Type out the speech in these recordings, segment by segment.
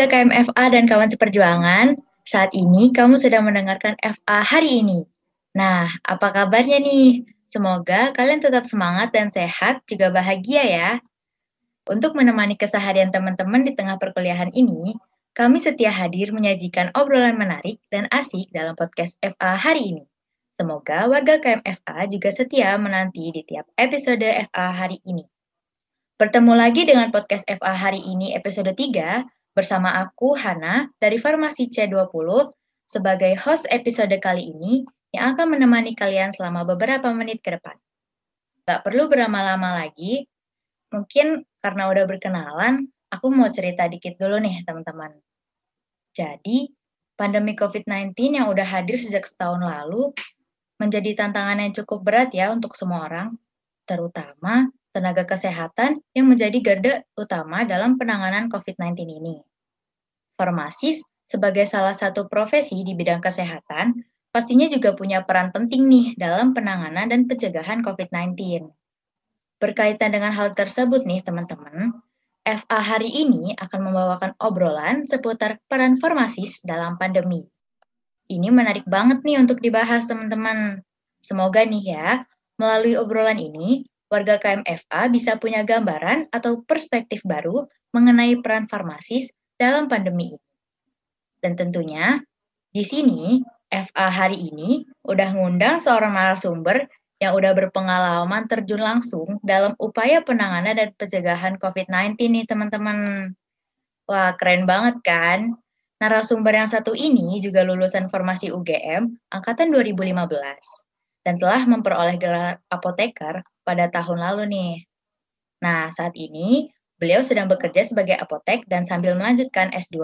warga KMFA dan kawan seperjuangan, saat ini kamu sedang mendengarkan FA hari ini. Nah, apa kabarnya nih? Semoga kalian tetap semangat dan sehat, juga bahagia ya. Untuk menemani keseharian teman-teman di tengah perkuliahan ini, kami setia hadir menyajikan obrolan menarik dan asik dalam podcast FA hari ini. Semoga warga KMFA juga setia menanti di tiap episode FA hari ini. Bertemu lagi dengan podcast FA hari ini episode 3 bersama aku Hana dari Farmasi C20 sebagai host episode kali ini yang akan menemani kalian selama beberapa menit ke depan. Gak perlu berlama-lama lagi, mungkin karena udah berkenalan, aku mau cerita dikit dulu nih teman-teman. Jadi, pandemi COVID-19 yang udah hadir sejak setahun lalu menjadi tantangan yang cukup berat ya untuk semua orang, terutama tenaga kesehatan yang menjadi garda utama dalam penanganan COVID-19 ini. Farmasis sebagai salah satu profesi di bidang kesehatan pastinya juga punya peran penting nih dalam penanganan dan pencegahan COVID-19. Berkaitan dengan hal tersebut nih teman-teman, FA hari ini akan membawakan obrolan seputar peran farmasis dalam pandemi. Ini menarik banget nih untuk dibahas teman-teman. Semoga nih ya, melalui obrolan ini, warga KMFA bisa punya gambaran atau perspektif baru mengenai peran farmasis dalam pandemi ini. Dan tentunya, di sini FA hari ini udah ngundang seorang narasumber yang udah berpengalaman terjun langsung dalam upaya penanganan dan pencegahan COVID-19 nih teman-teman. Wah, keren banget kan? Narasumber yang satu ini juga lulusan formasi UGM angkatan 2015 dan telah memperoleh gelar apoteker pada tahun lalu nih. Nah, saat ini beliau sedang bekerja sebagai apotek dan sambil melanjutkan S2.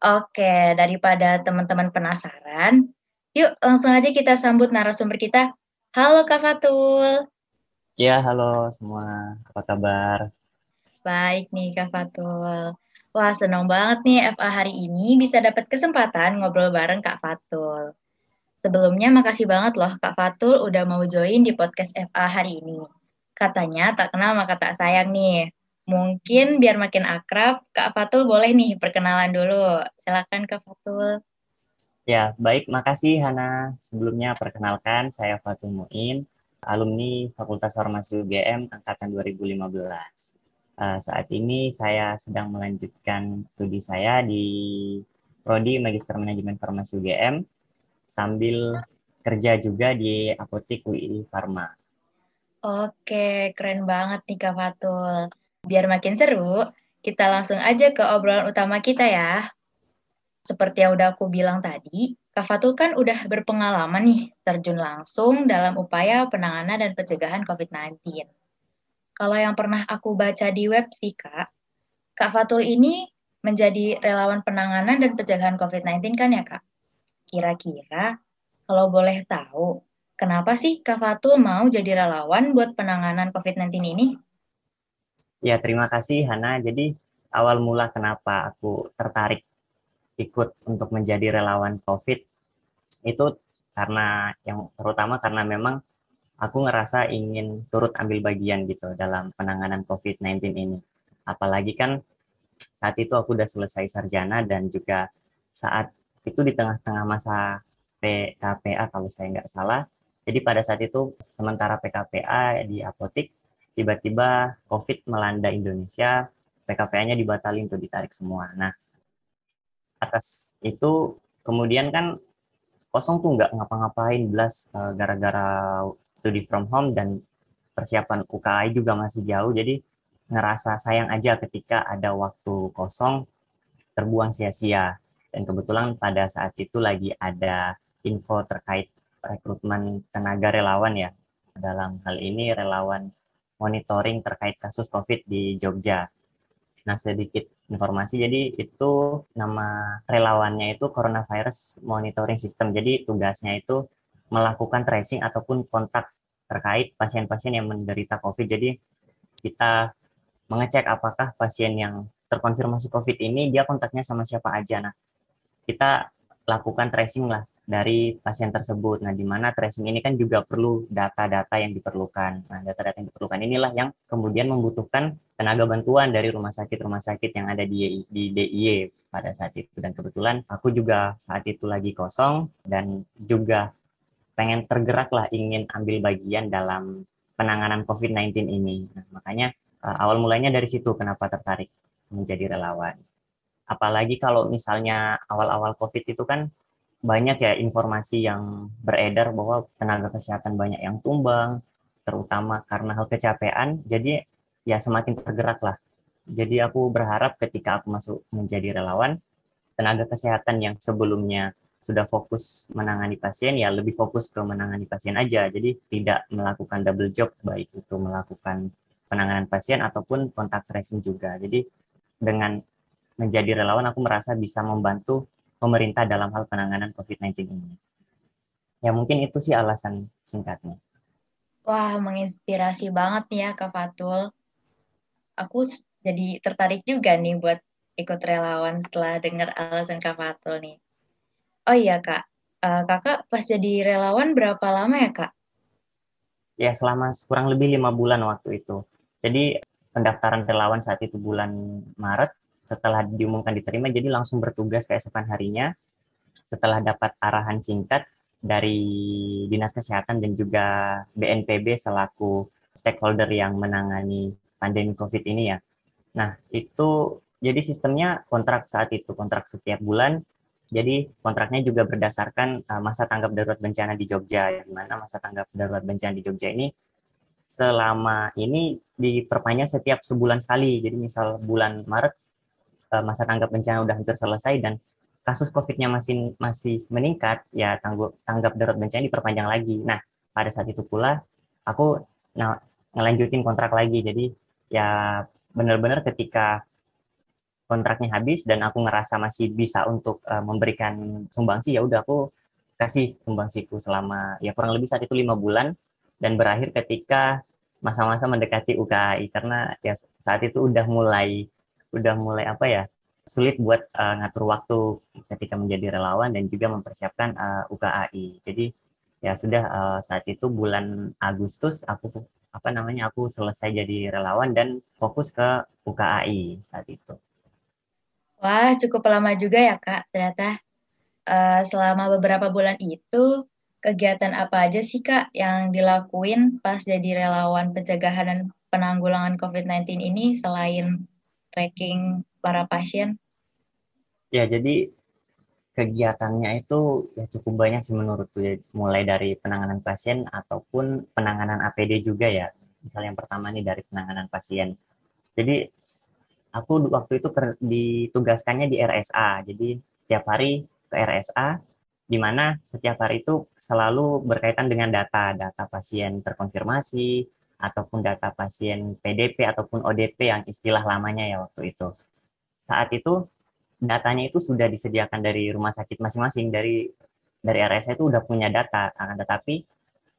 Oke, daripada teman-teman penasaran, yuk langsung aja kita sambut narasumber kita. Halo Kak Fatul. Ya, halo semua. Apa kabar? Baik nih Kak Fatul. Wah, senang banget nih FA hari ini bisa dapat kesempatan ngobrol bareng Kak Fatul. Sebelumnya makasih banget loh Kak Fatul udah mau join di podcast FA hari ini. Katanya tak kenal maka tak sayang nih. Mungkin biar makin akrab, Kak Fatul boleh nih perkenalan dulu. Silakan Kak Fatul. Ya, baik. Makasih Hana. Sebelumnya perkenalkan, saya Fatul Muin, alumni Fakultas Farmasi UGM angkatan 2015. Uh, saat ini saya sedang melanjutkan studi saya di Prodi Magister Manajemen Farmasi UGM sambil kerja juga di apotek UI Pharma. Oke, keren banget nih Kak Fatul. Biar makin seru, kita langsung aja ke obrolan utama kita ya. Seperti yang udah aku bilang tadi, Kak Fatul kan udah berpengalaman nih terjun langsung dalam upaya penanganan dan pencegahan COVID-19. Kalau yang pernah aku baca di web sih Kak, Kak Fatul ini menjadi relawan penanganan dan pencegahan COVID-19 kan ya Kak? Kira-kira kalau boleh tahu, kenapa sih Kak Fatul mau jadi relawan buat penanganan COVID-19 ini? Ya, terima kasih Hana. Jadi awal mula kenapa aku tertarik ikut untuk menjadi relawan COVID itu karena yang terutama karena memang aku ngerasa ingin turut ambil bagian gitu dalam penanganan COVID-19 ini. Apalagi kan saat itu aku udah selesai sarjana dan juga saat itu di tengah-tengah masa PKPA kalau saya nggak salah. Jadi pada saat itu sementara PKPA di apotik tiba-tiba COVID melanda Indonesia, PKPA-nya dibatalin tuh ditarik semua. Nah, atas itu kemudian kan kosong tuh nggak ngapa-ngapain belas uh, gara-gara studi from home dan persiapan UKI juga masih jauh jadi ngerasa sayang aja ketika ada waktu kosong terbuang sia-sia dan kebetulan pada saat itu lagi ada info terkait rekrutmen tenaga relawan ya. Dalam hal ini relawan monitoring terkait kasus COVID di Jogja. Nah, sedikit informasi, jadi itu nama relawannya itu Coronavirus Monitoring System. Jadi tugasnya itu melakukan tracing ataupun kontak terkait pasien-pasien yang menderita COVID. Jadi kita mengecek apakah pasien yang terkonfirmasi COVID ini dia kontaknya sama siapa aja. Nah, kita lakukan tracing lah dari pasien tersebut. Nah, di mana tracing ini kan juga perlu data-data yang diperlukan. Nah, data-data yang diperlukan inilah yang kemudian membutuhkan tenaga bantuan dari rumah sakit-rumah sakit yang ada di, di DIY pada saat itu. Dan kebetulan aku juga saat itu lagi kosong dan juga pengen tergerak lah ingin ambil bagian dalam penanganan COVID-19 ini. Nah, makanya uh, awal mulanya dari situ kenapa tertarik menjadi relawan. Apalagi kalau misalnya awal-awal COVID itu kan banyak ya informasi yang beredar bahwa tenaga kesehatan banyak yang tumbang, terutama karena hal kecapean. Jadi ya semakin tergerak lah. Jadi aku berharap ketika aku masuk menjadi relawan, tenaga kesehatan yang sebelumnya sudah fokus menangani pasien ya lebih fokus ke menangani pasien aja. Jadi tidak melakukan double job baik itu melakukan penanganan pasien ataupun kontak tracing juga. Jadi dengan menjadi relawan aku merasa bisa membantu pemerintah dalam hal penanganan COVID-19 ini. Ya mungkin itu sih alasan singkatnya. Wah, menginspirasi banget nih ya Kak Fatul. Aku jadi tertarik juga nih buat ikut relawan setelah dengar alasan Kak Fatul nih. Oh iya Kak, uh, Kakak pas jadi relawan berapa lama ya Kak? Ya selama kurang lebih lima bulan waktu itu. Jadi pendaftaran relawan saat itu bulan Maret, setelah diumumkan diterima jadi langsung bertugas keesokan harinya setelah dapat arahan singkat dari Dinas Kesehatan dan juga BNPB selaku stakeholder yang menangani pandemi COVID ini ya. Nah, itu jadi sistemnya kontrak saat itu, kontrak setiap bulan. Jadi kontraknya juga berdasarkan uh, masa tanggap darurat bencana di Jogja, di mana masa tanggap darurat bencana di Jogja ini selama ini diperpanjang setiap sebulan sekali. Jadi misal bulan Maret uh, masa tanggap bencana udah hampir selesai dan kasus COVID-nya masih masih meningkat, ya tanggup, tanggap darurat bencana diperpanjang lagi. Nah, pada saat itu pula aku nah, ngelanjutin kontrak lagi. Jadi ya benar-benar ketika kontraknya habis dan aku ngerasa masih bisa untuk uh, memberikan sumbangsi ya udah aku kasih sumbangsiku selama ya kurang lebih saat itu lima bulan dan berakhir ketika masa-masa mendekati UKI karena ya saat itu udah mulai udah mulai apa ya sulit buat uh, ngatur waktu ketika menjadi relawan dan juga mempersiapkan uh, eh, UKAI. Jadi ya sudah uh, saat itu bulan Agustus aku apa namanya aku selesai jadi relawan dan fokus ke UKAI saat itu. Wah cukup lama juga ya kak ternyata uh, selama beberapa bulan itu kegiatan apa aja sih kak yang dilakuin pas jadi relawan pencegahan dan penanggulangan COVID-19 ini selain tracking para pasien? Ya, jadi kegiatannya itu ya cukup banyak sih menurutku ya. mulai dari penanganan pasien ataupun penanganan APD juga ya. Misalnya yang pertama nih dari penanganan pasien. Jadi aku waktu itu ditugaskannya di RSA. Jadi tiap hari ke RSA di mana setiap hari itu selalu berkaitan dengan data, data pasien terkonfirmasi, ataupun data pasien PDP ataupun ODP yang istilah lamanya ya waktu itu. Saat itu datanya itu sudah disediakan dari rumah sakit masing-masing dari dari RSA itu udah punya data, akan tetapi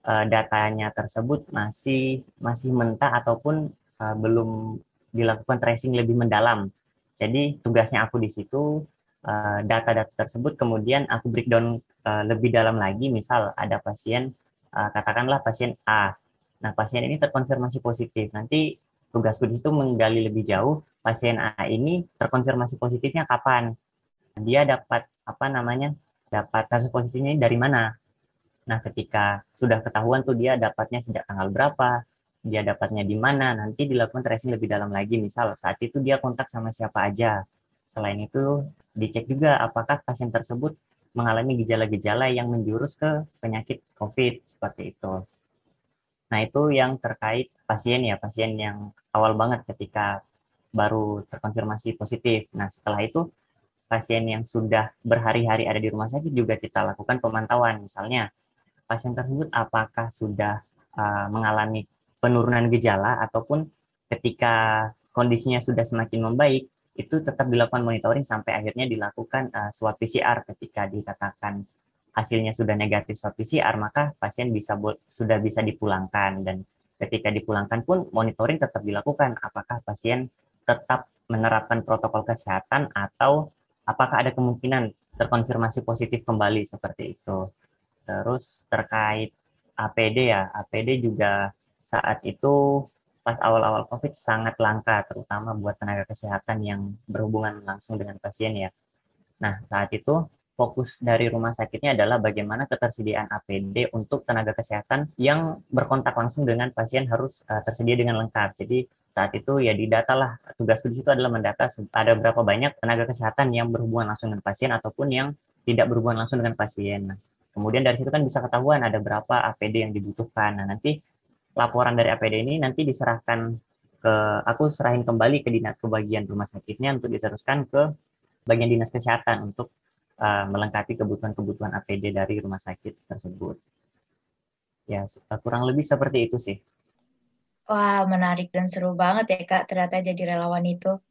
uh, datanya tersebut masih masih mentah ataupun uh, belum dilakukan tracing lebih mendalam. Jadi tugasnya aku di situ eh, data-data tersebut kemudian aku breakdown lebih dalam lagi. Misal ada pasien katakanlah pasien A Nah, pasien ini terkonfirmasi positif. Nanti tugasku di situ menggali lebih jauh pasien A ini terkonfirmasi positifnya kapan. Dia dapat apa namanya? dapat kasus positifnya dari mana. Nah, ketika sudah ketahuan tuh dia dapatnya sejak tanggal berapa, dia dapatnya di mana, nanti dilakukan tracing lebih dalam lagi. Misal saat itu dia kontak sama siapa aja. Selain itu, dicek juga apakah pasien tersebut mengalami gejala-gejala yang menjurus ke penyakit COVID seperti itu. Nah, itu yang terkait pasien ya, pasien yang awal banget ketika baru terkonfirmasi positif. Nah, setelah itu pasien yang sudah berhari-hari ada di rumah sakit juga kita lakukan pemantauan. Misalnya, pasien tersebut apakah sudah uh, mengalami penurunan gejala ataupun ketika kondisinya sudah semakin membaik, itu tetap dilakukan monitoring sampai akhirnya dilakukan uh, swab PCR ketika dikatakan hasilnya sudah negatif swab PCR, maka pasien bisa sudah bisa dipulangkan dan ketika dipulangkan pun monitoring tetap dilakukan apakah pasien tetap menerapkan protokol kesehatan atau apakah ada kemungkinan terkonfirmasi positif kembali seperti itu. Terus terkait APD ya, APD juga saat itu pas awal-awal COVID sangat langka, terutama buat tenaga kesehatan yang berhubungan langsung dengan pasien ya. Nah, saat itu fokus dari rumah sakitnya adalah bagaimana ketersediaan APD untuk tenaga kesehatan yang berkontak langsung dengan pasien harus uh, tersedia dengan lengkap. Jadi saat itu ya didata lah, tugasku di situ adalah mendata ada berapa banyak tenaga kesehatan yang berhubungan langsung dengan pasien ataupun yang tidak berhubungan langsung dengan pasien. Nah, kemudian dari situ kan bisa ketahuan ada berapa APD yang dibutuhkan. Nah, nanti laporan dari APD ini nanti diserahkan ke aku serahin kembali ke dinas ke bagian rumah sakitnya untuk diteruskan ke bagian dinas kesehatan untuk uh, melengkapi kebutuhan-kebutuhan APD dari rumah sakit tersebut. Ya, kurang lebih seperti itu sih. Wah, menarik dan seru banget ya Kak, ternyata jadi relawan itu.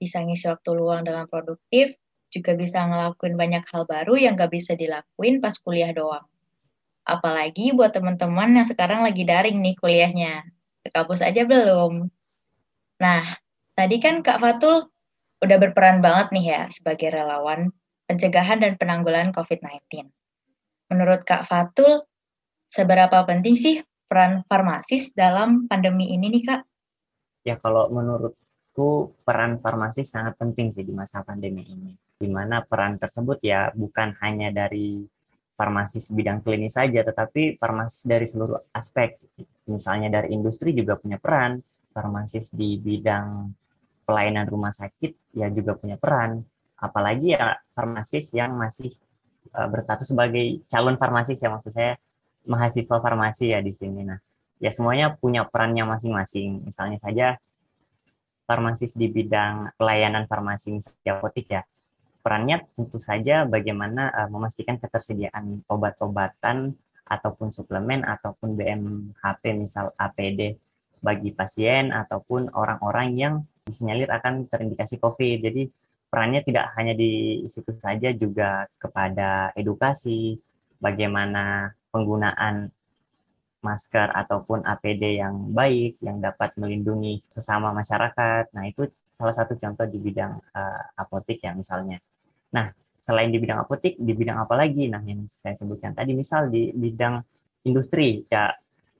Bisa ngisi waktu luang dengan produktif, juga bisa ngelakuin banyak hal baru yang gak bisa dilakuin pas kuliah doang. Apalagi buat teman-teman yang sekarang lagi daring nih kuliahnya. Ke kampus aja belum? Nah, tadi kan Kak Fatul udah berperan banget nih ya sebagai relawan pencegahan dan penanggulangan COVID-19. Menurut Kak Fatul, seberapa penting sih peran farmasis dalam pandemi ini nih Kak? Ya kalau menurutku peran farmasis sangat penting sih di masa pandemi ini. Di mana peran tersebut ya bukan hanya dari farmasis bidang klinis saja, tetapi farmasis dari seluruh aspek. Misalnya dari industri juga punya peran, farmasis di bidang pelayanan rumah sakit ya juga punya peran. Apalagi ya farmasis yang masih uh, berstatus sebagai calon farmasis ya maksud saya mahasiswa farmasi ya di sini. Nah, ya semuanya punya perannya masing-masing. Misalnya saja farmasis di bidang pelayanan farmasi misalnya apotik ya perannya tentu saja bagaimana uh, memastikan ketersediaan obat-obatan ataupun suplemen ataupun BMHP misal APD bagi pasien ataupun orang-orang yang disinyalir akan terindikasi COVID. Jadi perannya tidak hanya di situ saja juga kepada edukasi bagaimana penggunaan masker ataupun APD yang baik yang dapat melindungi sesama masyarakat. Nah, itu salah satu contoh di bidang uh, apotik ya misalnya. Nah, selain di bidang apotik, di bidang apa lagi? Nah, yang saya sebutkan tadi, misal di bidang industri, ya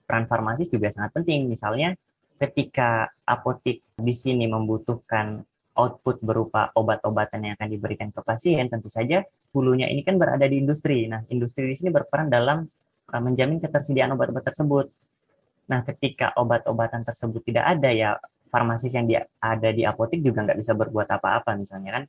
peran farmasis juga sangat penting. Misalnya, ketika apotik di sini membutuhkan output berupa obat-obatan yang akan diberikan ke pasien, tentu saja hulunya ini kan berada di industri. Nah, industri di sini berperan dalam uh, menjamin ketersediaan obat-obat tersebut. Nah, ketika obat-obatan tersebut tidak ada, ya farmasis yang ada di apotik juga nggak bisa berbuat apa-apa misalnya kan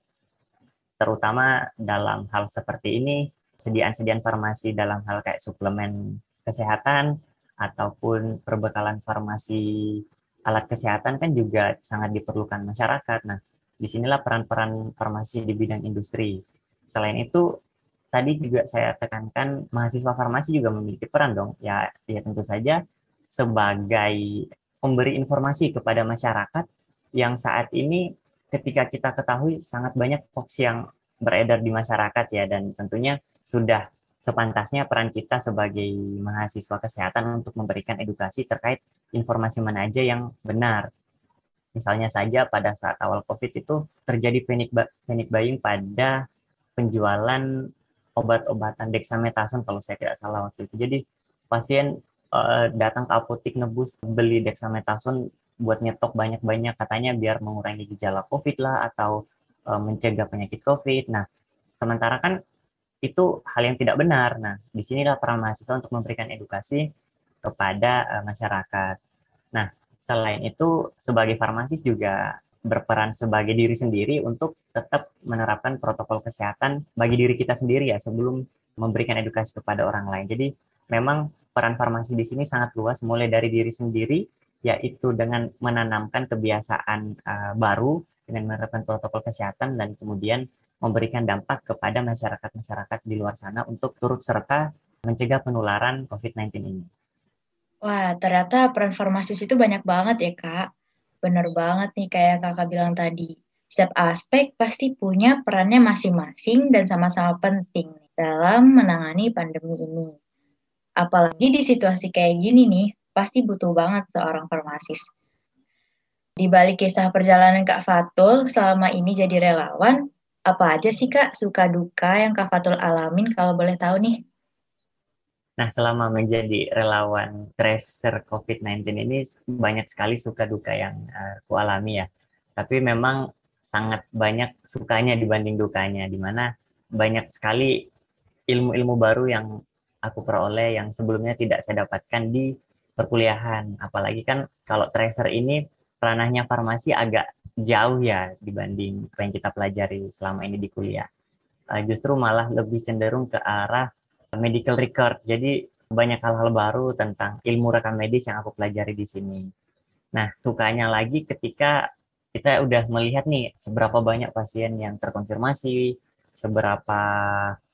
terutama dalam hal seperti ini sediaan-sediaan farmasi dalam hal kayak suplemen kesehatan ataupun perbekalan farmasi alat kesehatan kan juga sangat diperlukan masyarakat. Nah, di sinilah peran-peran farmasi di bidang industri. Selain itu, tadi juga saya tekankan mahasiswa farmasi juga memiliki peran dong. Ya, ya tentu saja sebagai pemberi informasi kepada masyarakat yang saat ini ketika kita ketahui sangat banyak hoax yang beredar di masyarakat ya dan tentunya sudah sepantasnya peran kita sebagai mahasiswa kesehatan untuk memberikan edukasi terkait informasi mana aja yang benar. Misalnya saja pada saat awal COVID itu terjadi panic, panic buying pada penjualan obat-obatan dexamethasone kalau saya tidak salah waktu itu. Jadi pasien uh, datang ke apotik nebus beli dexamethasone buat nyetok banyak-banyak katanya biar mengurangi gejala COVID lah atau uh, mencegah penyakit COVID. Nah, sementara kan itu hal yang tidak benar. Nah, di sinilah peran mahasiswa untuk memberikan edukasi kepada uh, masyarakat. Nah, selain itu sebagai farmasis juga berperan sebagai diri sendiri untuk tetap menerapkan protokol kesehatan bagi diri kita sendiri ya sebelum memberikan edukasi kepada orang lain. Jadi memang peran farmasi di sini sangat luas mulai dari diri sendiri yaitu dengan menanamkan kebiasaan uh, baru dengan menerapkan protokol kesehatan dan kemudian memberikan dampak kepada masyarakat-masyarakat di luar sana untuk turut serta mencegah penularan COVID-19 ini. Wah, ternyata peran farmasis itu banyak banget ya, Kak. Bener banget nih kayak Kakak bilang tadi. Setiap aspek pasti punya perannya masing-masing dan sama-sama penting dalam menangani pandemi ini. Apalagi di situasi kayak gini nih, pasti butuh banget seorang farmasis. Di balik kisah perjalanan Kak Fatul selama ini jadi relawan, Apa aja sih Kak suka duka yang Kak Fatul alamin kalau boleh tahu nih? Nah, selama menjadi relawan tracer COVID-19 ini banyak sekali suka duka yang uh, aku alami ya. Tapi memang sangat banyak sukanya dibanding dukanya, di mana banyak sekali ilmu-ilmu baru yang aku peroleh yang sebelumnya tidak saya dapatkan di perkuliahan. Apalagi kan kalau tracer ini ranahnya farmasi agak jauh ya dibanding apa yang kita pelajari selama ini di kuliah. Uh, justru malah lebih cenderung ke arah medical record. Jadi banyak hal-hal baru tentang ilmu rekam medis yang aku pelajari di sini. Nah, sukanya lagi ketika kita udah melihat nih seberapa banyak pasien yang terkonfirmasi, seberapa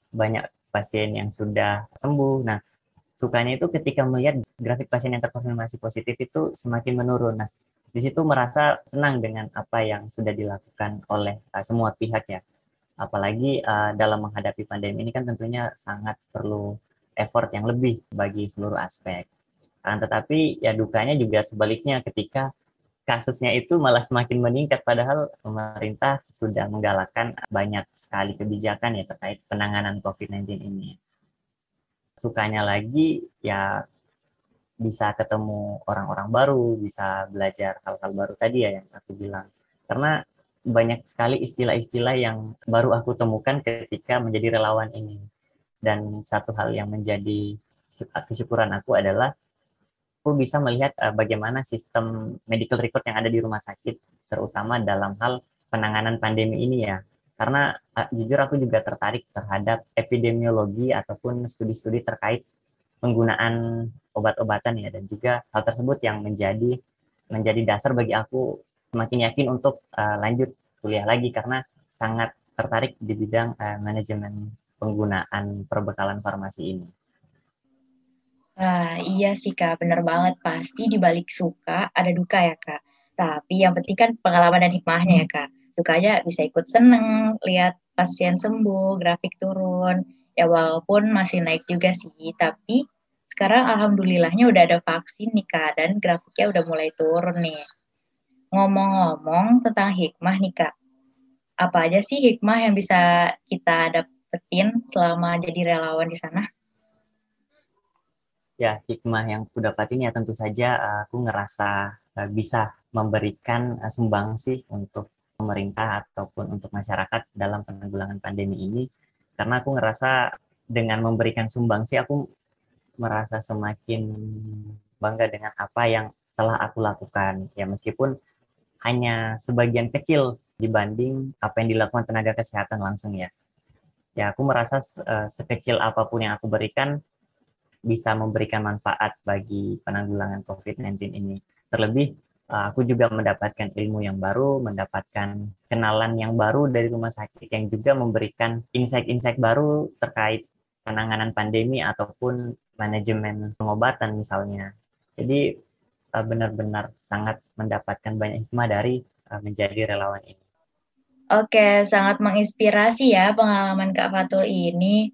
banyak pasien yang sudah sembuh. Nah, sukanya itu ketika melihat grafik pasien yang terkonfirmasi positif itu semakin menurun. Nah, di situ merasa senang dengan apa yang sudah dilakukan oleh uh, semua pihak ya. Apalagi uh, dalam menghadapi pandemi ini kan tentunya sangat perlu effort yang lebih bagi seluruh aspek. Kan, tetapi ya dukanya juga sebaliknya ketika kasusnya itu malah semakin meningkat padahal pemerintah sudah menggalakkan banyak sekali kebijakan ya terkait penanganan COVID-19 ini. Sukanya lagi ya bisa ketemu orang-orang baru, bisa belajar hal-hal baru tadi ya yang aku bilang. Karena banyak sekali istilah-istilah yang baru aku temukan ketika menjadi relawan ini. Dan satu hal yang menjadi kesyukuran aku adalah aku bisa melihat uh, bagaimana sistem medical record yang ada di rumah sakit, terutama dalam hal penanganan pandemi ini ya. Karena uh, jujur aku juga tertarik terhadap epidemiologi ataupun studi-studi terkait penggunaan obat-obatan ya dan juga hal tersebut yang menjadi menjadi dasar bagi aku semakin yakin untuk uh, lanjut kuliah lagi karena sangat tertarik di bidang uh, manajemen penggunaan perbekalan farmasi ini. Ah, iya sih Kak, bener banget. Pasti di balik suka ada duka ya Kak. Tapi yang penting kan pengalaman dan hikmahnya ya Kak. Sukanya bisa ikut seneng, lihat pasien sembuh, grafik turun. Ya walaupun masih naik juga sih, tapi sekarang alhamdulillahnya udah ada vaksin nih Kak, dan grafiknya udah mulai turun nih. Ngomong-ngomong tentang hikmah nih Kak, apa aja sih hikmah yang bisa kita dapetin selama jadi relawan di sana? ya hikmah yang aku dapatin ya tentu saja eh, aku ngerasa eh, bisa memberikan uh, sih untuk pemerintah ataupun untuk masyarakat dalam penanggulangan pandemi ini. Karena aku ngerasa dengan memberikan sumbang sih aku merasa semakin bangga dengan apa yang telah aku lakukan. Ya meskipun hanya sebagian kecil dibanding apa yang dilakukan tenaga kesehatan langsung ya ya aku merasa uh, sekecil apa pun yang aku berikan bisa memberikan manfaat bagi penanggulangan COVID-19 ini. Terlebih, eh, aku juga mendapatkan ilmu yang baru, mendapatkan kenalan yang baru dari rumah sakit yang juga memberikan insight-insight baru terkait penanganan pandemi ataupun manajemen pengobatan misalnya. Jadi benar-benar sangat mendapatkan banyak hikmah dari eh, menjadi relawan ini. Oke, sangat menginspirasi ya pengalaman Kak Fatul ini.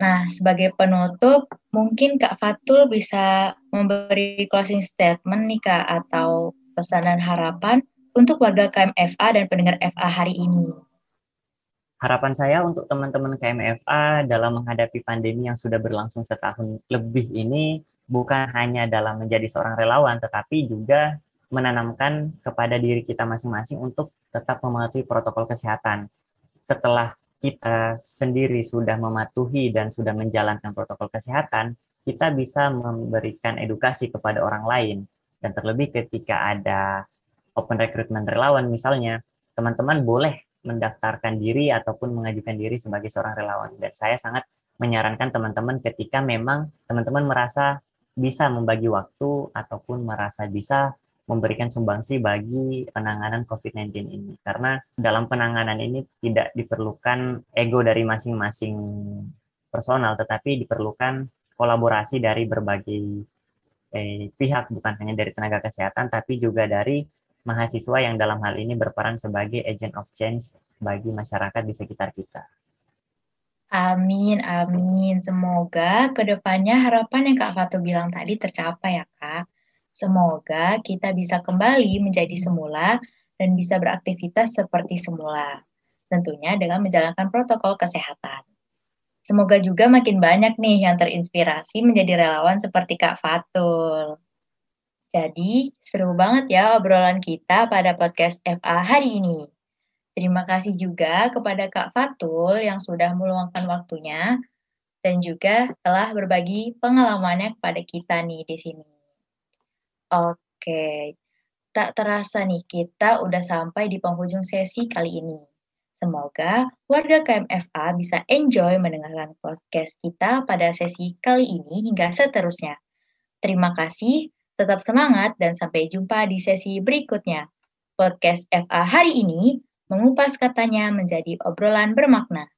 Nah, sebagai penutup, mungkin Kak Fatul bisa memberi closing statement nih Kak, atau pesan dan harapan untuk warga KMFA dan pendengar FA hari ini. Harapan saya untuk teman-teman KMFA dalam menghadapi pandemi yang sudah berlangsung setahun lebih ini bukan hanya dalam menjadi seorang relawan, tetapi juga menanamkan kepada diri kita masing-masing untuk tetap mematuhi protokol kesehatan. Setelah kita sendiri sudah mematuhi dan sudah menjalankan protokol kesehatan, kita bisa memberikan edukasi kepada orang lain. Dan terlebih ketika ada open recruitment relawan misalnya, teman-teman boleh mendaftarkan diri ataupun mengajukan diri sebagai seorang relawan. Dan saya sangat menyarankan teman-teman ketika memang teman-teman merasa bisa membagi waktu ataupun merasa bisa memberikan sumbangsi bagi penanganan COVID-19 ini. Karena dalam penanganan ini tidak diperlukan ego dari masing-masing personal, tetapi diperlukan kolaborasi dari berbagai eh, pihak, bukan hanya dari tenaga kesehatan, tapi juga dari mahasiswa yang dalam hal ini berperan sebagai agent of change bagi masyarakat di sekitar kita. Amin, amin. Semoga ke depannya harapan yang Kak Fatu bilang tadi tercapai ya Kak. Semoga kita bisa kembali menjadi semula dan bisa beraktivitas seperti semula. tentunya dengan menjalankan protokol kesehatan. Semoga juga makin banyak nih yang terinspirasi menjadi relawan seperti Kak Fatul. Jadi, seru banget ya obrolan kita pada podcast FA hari ini. Terima kasih juga kepada Kak Fatul yang sudah meluangkan waktunya dan juga telah berbagi pengalamannya kepada kita nih di sini. Oke, tak terasa nih kita udah sampai di penghujung sesi kali ini. Semoga warga KMFA bisa enjoy mendengarkan podcast kita pada sesi kali ini hingga seterusnya. Terima kasih, tetap semangat, dan sampai jumpa di sesi berikutnya. Podcast FA hari ini mengupas katanya menjadi obrolan bermakna.